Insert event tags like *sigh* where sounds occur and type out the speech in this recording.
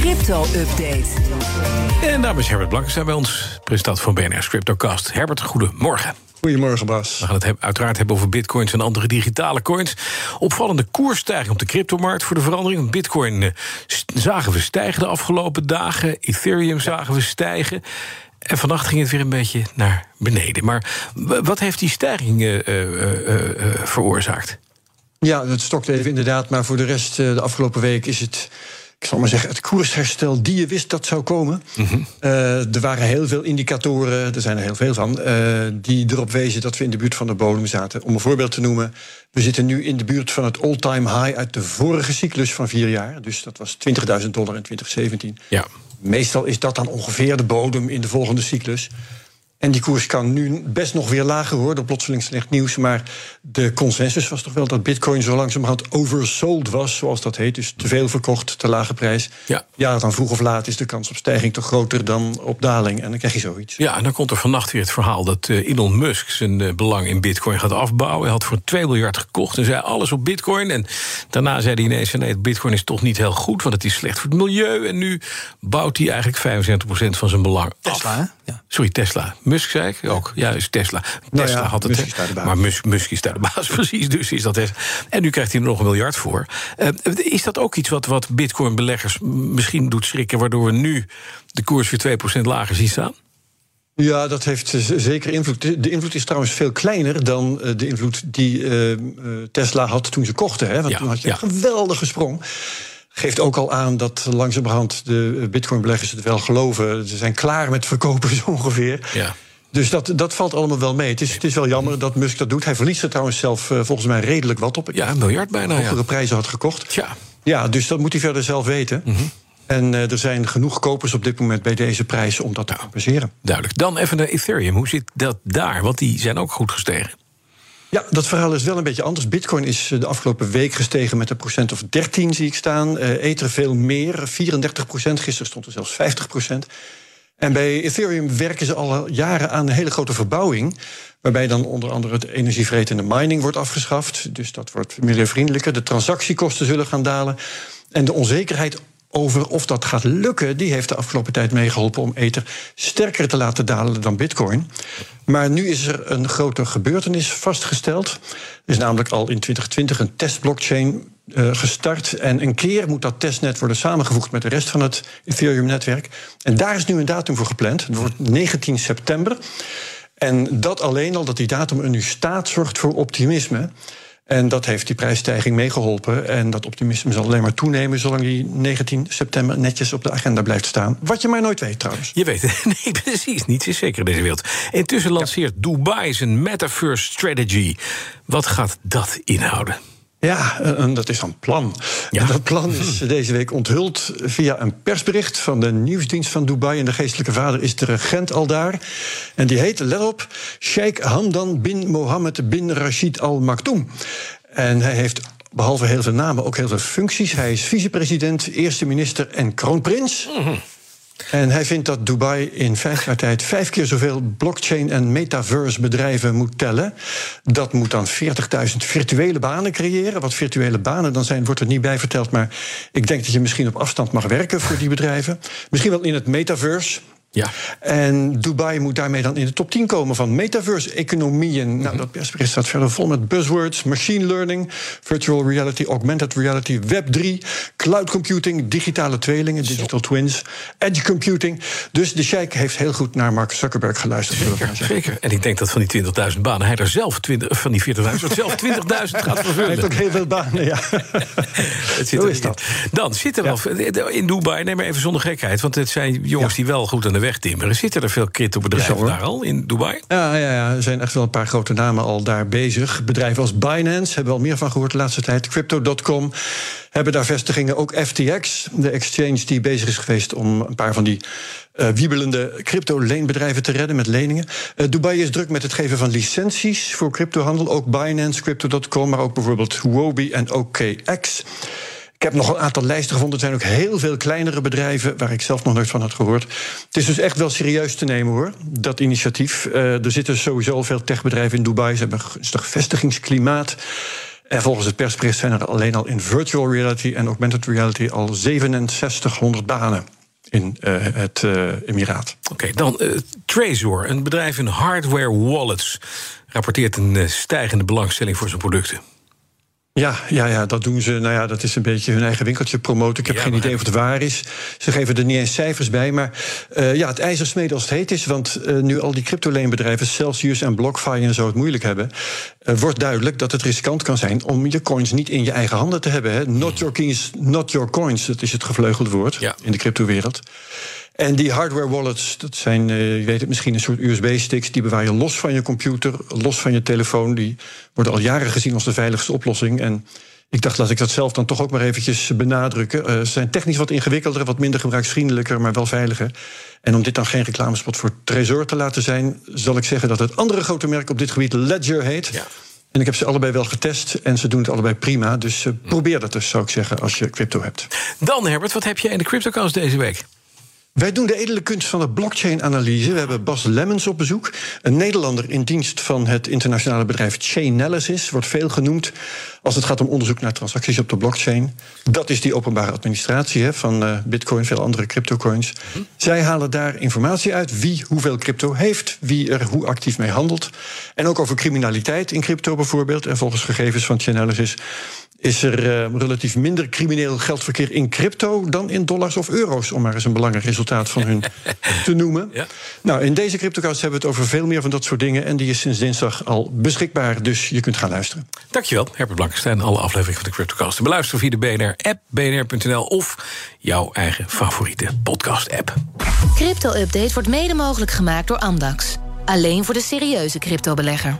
crypto-update. En dames Herbert Blankenstein bij ons, presentator van BNR's Cryptocast. Herbert, goedemorgen. Goedemorgen, Bas. We gaan het uiteraard hebben over bitcoins en andere digitale coins. Opvallende koersstijging op de cryptomarkt voor de verandering. Bitcoin eh, zagen we stijgen de afgelopen dagen. Ethereum zagen we stijgen. En vannacht ging het weer een beetje naar beneden. Maar wat heeft die stijging uh, uh, veroorzaakt? Ja, het stokt even inderdaad. Maar voor de rest, de afgelopen week is het ik zal maar zeggen, het koersherstel die je wist dat zou komen. Mhm. Eh, er waren heel veel indicatoren, er zijn er heel veel van, uh, die erop wezen dat we in de buurt van de bodem zaten. Om een voorbeeld te noemen, we zitten nu in de buurt van het all-time high uit de vorige cyclus van vier jaar. Dus dat was 20.000 dollar in 2017. Ja. Meestal is dat dan ongeveer de bodem in de volgende cyclus. En die koers kan nu best nog weer lager worden, plotseling slecht nieuws. Maar de consensus was toch wel dat Bitcoin zo langzamerhand oversold was, zoals dat heet. Dus te veel verkocht, te lage prijs. Ja. ja, dan vroeg of laat is de kans op stijging toch groter dan op daling. En dan krijg je zoiets. Ja, en dan komt er vannacht weer het verhaal dat eh, Elon Musk zijn eh, belang in Bitcoin gaat afbouwen. Hij had voor 2 miljard gekocht en zei alles op Bitcoin. En daarna zei hij ineens: nee, Bitcoin is toch niet heel goed, want het is slecht voor het milieu. En nu bouwt hij eigenlijk 75% van zijn belang Tesla, af. Hè? Ja. Sorry, Tesla. Musk zei ik ook. Ja, is Tesla. Nou Tesla had het. Musk maar Musk, Musk is daar de baas, *laughs* precies. Dus is dat Tesla. En nu krijgt hij er nog een miljard voor. Uh, is dat ook iets wat, wat Bitcoin-beleggers misschien doet schrikken, waardoor we nu de koers weer 2% lager zien staan? Ja, dat heeft zeker invloed. De invloed is trouwens veel kleiner dan de invloed die uh, Tesla had toen ze kochten. Hè? Want ja, toen had je ja. een geweldige sprong geeft ook al aan dat langzamerhand de bitcoinbeleggers het wel geloven. Ze zijn klaar met verkopen *laughs* zo ongeveer. Ja. Dus dat, dat valt allemaal wel mee. Het is, het is wel jammer dat Musk dat doet. Hij verliest er trouwens zelf uh, volgens mij redelijk wat op. Ja, een miljard bijna. Hogere ja. prijzen had gekocht. Ja. ja, dus dat moet hij verder zelf weten. Mm -hmm. En uh, er zijn genoeg kopers op dit moment bij deze prijzen om dat te compenseren. Duidelijk. Dan even naar Ethereum. Hoe zit dat daar? Want die zijn ook goed gestegen. Ja, dat verhaal is wel een beetje anders. Bitcoin is de afgelopen week gestegen met een procent of 13, zie ik staan. Uh, Ether veel meer, 34 procent. Gisteren stond er zelfs 50 procent. En bij Ethereum werken ze al jaren aan een hele grote verbouwing. Waarbij dan onder andere het energievretende mining wordt afgeschaft. Dus dat wordt milieuvriendelijker. De transactiekosten zullen gaan dalen. En de onzekerheid over of dat gaat lukken, die heeft de afgelopen tijd meegeholpen om Ether sterker te laten dalen dan Bitcoin. Maar nu is er een grote gebeurtenis vastgesteld. Er is namelijk al in 2020 een testblockchain uh, gestart. En een keer moet dat testnet worden samengevoegd met de rest van het Ethereum-netwerk. En daar is nu een datum voor gepland. Het wordt 19 september. En dat alleen al, dat die datum er nu staat, zorgt voor optimisme. En dat heeft die prijsstijging meegeholpen. En dat optimisme zal alleen maar toenemen zolang die 19 september netjes op de agenda blijft staan. Wat je maar nooit weet trouwens. Je weet het, *laughs* nee, precies. Niets is zeker in deze wereld. Intussen lanceert. Dubai zijn Metaverse Strategy. Wat gaat dat inhouden? Ja, en dat is een plan. Ja. En dat plan is deze week onthuld via een persbericht van de nieuwsdienst van Dubai. En de geestelijke vader is de regent al daar. En die heet, let op, Sheikh Hamdan bin Mohammed bin Rashid Al Maktoum. En hij heeft behalve heel veel namen ook heel veel functies. Hij is vicepresident, eerste minister en kroonprins. Mm -hmm. En hij vindt dat Dubai in vijf jaar *laughs* tijd vijf keer zoveel blockchain- en metaverse bedrijven moet tellen. Dat moet dan 40.000 virtuele banen creëren. Wat virtuele banen dan zijn, wordt er niet bij verteld. Maar ik denk dat je misschien op afstand mag werken voor die bedrijven. Misschien wel in het metaverse. Ja. En Dubai moet daarmee dan in de top 10 komen van metaverse-economieën. Mm -hmm. Nou, dat persbericht staat verder vol met buzzwords: machine learning, virtual reality, augmented reality, Web3, cloud computing, digitale tweelingen, digital twins, edge computing. Dus de sheik heeft heel goed naar Mark Zuckerberg geluisterd. Zeker, zeker. En ik denk dat van die 20.000 banen hij er zelf 20, van die 40.000 zelf 20.000 gaat vervullen. *laughs* Hij heeft ook heel veel banen, ja. *laughs* het zit Zo is dat. Dan zit er ja. wel in Dubai, neem maar even zonder gekheid, want het zijn jongens ja. die wel goed aan de weg timmeren. Zitten er veel crypto-bedrijven daar al in Dubai? Ja, ja, ja, er zijn echt wel een paar grote namen al daar bezig. Bedrijven als Binance hebben we al meer van gehoord de laatste tijd. Crypto.com hebben daar vestigingen. Ook FTX, de exchange die bezig is geweest om een paar van die uh, wiebelende crypto-leenbedrijven te redden met leningen. Uh, Dubai is druk met het geven van licenties voor cryptohandel. Ook Binance, Crypto.com, maar ook bijvoorbeeld Huobi en OKX. Ik heb nog een aantal lijsten gevonden. Er zijn ook heel veel kleinere bedrijven waar ik zelf nog nooit van had gehoord. Het is dus echt wel serieus te nemen hoor, dat initiatief. Uh, er zitten sowieso veel techbedrijven in Dubai. Ze hebben een gunstig vestigingsklimaat. En volgens het persbericht zijn er alleen al in virtual reality en augmented reality al 6700 banen in uh, het uh, Emiraat. Oké, dan uh, Trezor, een bedrijf in hardware wallets, rapporteert een stijgende belangstelling voor zijn producten. Ja, ja, ja, dat doen ze. Nou ja, dat is een beetje hun eigen winkeltje promoten. Ik heb geen idee of het waar is. Ze geven er niet eens cijfers bij. Maar uh, ja, het ijzer smeden als het heet is. Want uh, nu al die cryptoleenbedrijven, Celsius en BlockFi en zo het moeilijk hebben, uh, wordt duidelijk dat het riskant kan zijn om je coins niet in je eigen handen te hebben. Hè. Not your keys, not your coins. Dat is het gevleugelde woord ja. in de cryptowereld. En die hardware wallets, dat zijn, uh, je weet het misschien, een soort USB-sticks. Die bewaar je los van je computer, los van je telefoon. Die worden al jaren gezien als de veiligste oplossing. En ik dacht, laat ik dat zelf dan toch ook maar eventjes benadrukken. Uh, ze zijn technisch wat ingewikkelder, wat minder gebruiksvriendelijker, maar wel veiliger. En om dit dan geen reclamespot voor Trezor te laten zijn, zal ik zeggen dat het andere grote merk op dit gebied Ledger heet. Ja. En ik heb ze allebei wel getest en ze doen het allebei prima. Dus uh, probeer dat dus, zou ik zeggen, als je crypto hebt. Dan, Herbert, wat heb je in de CryptoCast deze week? Wij doen de edele kunst van de blockchain-analyse. We hebben Bas Lemmens op bezoek. Een Nederlander in dienst van het internationale bedrijf Chainalysis. Wordt veel genoemd als het gaat om onderzoek naar transacties op de blockchain. Dat is die openbare administratie hè, van uh, bitcoin, veel andere cryptocoins. Zij halen daar informatie uit wie hoeveel crypto heeft, wie er hoe actief mee handelt. En ook over criminaliteit in crypto bijvoorbeeld. En volgens gegevens van Chainalysis is er uh, relatief minder crimineel geldverkeer in crypto dan in dollars of euro's, om maar eens een belangrijk resultaat van hun *laughs* te noemen. Ja. Nou, in deze CryptoCast hebben we het over veel meer van dat soort dingen. En die is sinds dinsdag al beschikbaar, dus je kunt gaan luisteren. Dankjewel, Herbert Blankenstein. Alle afleveringen van de CryptoCast te beluisteren via de BNR-app, bnr.nl of jouw eigen favoriete podcast-app. Crypto-update wordt mede mogelijk gemaakt door Amdax. Alleen voor de serieuze cryptobelegger.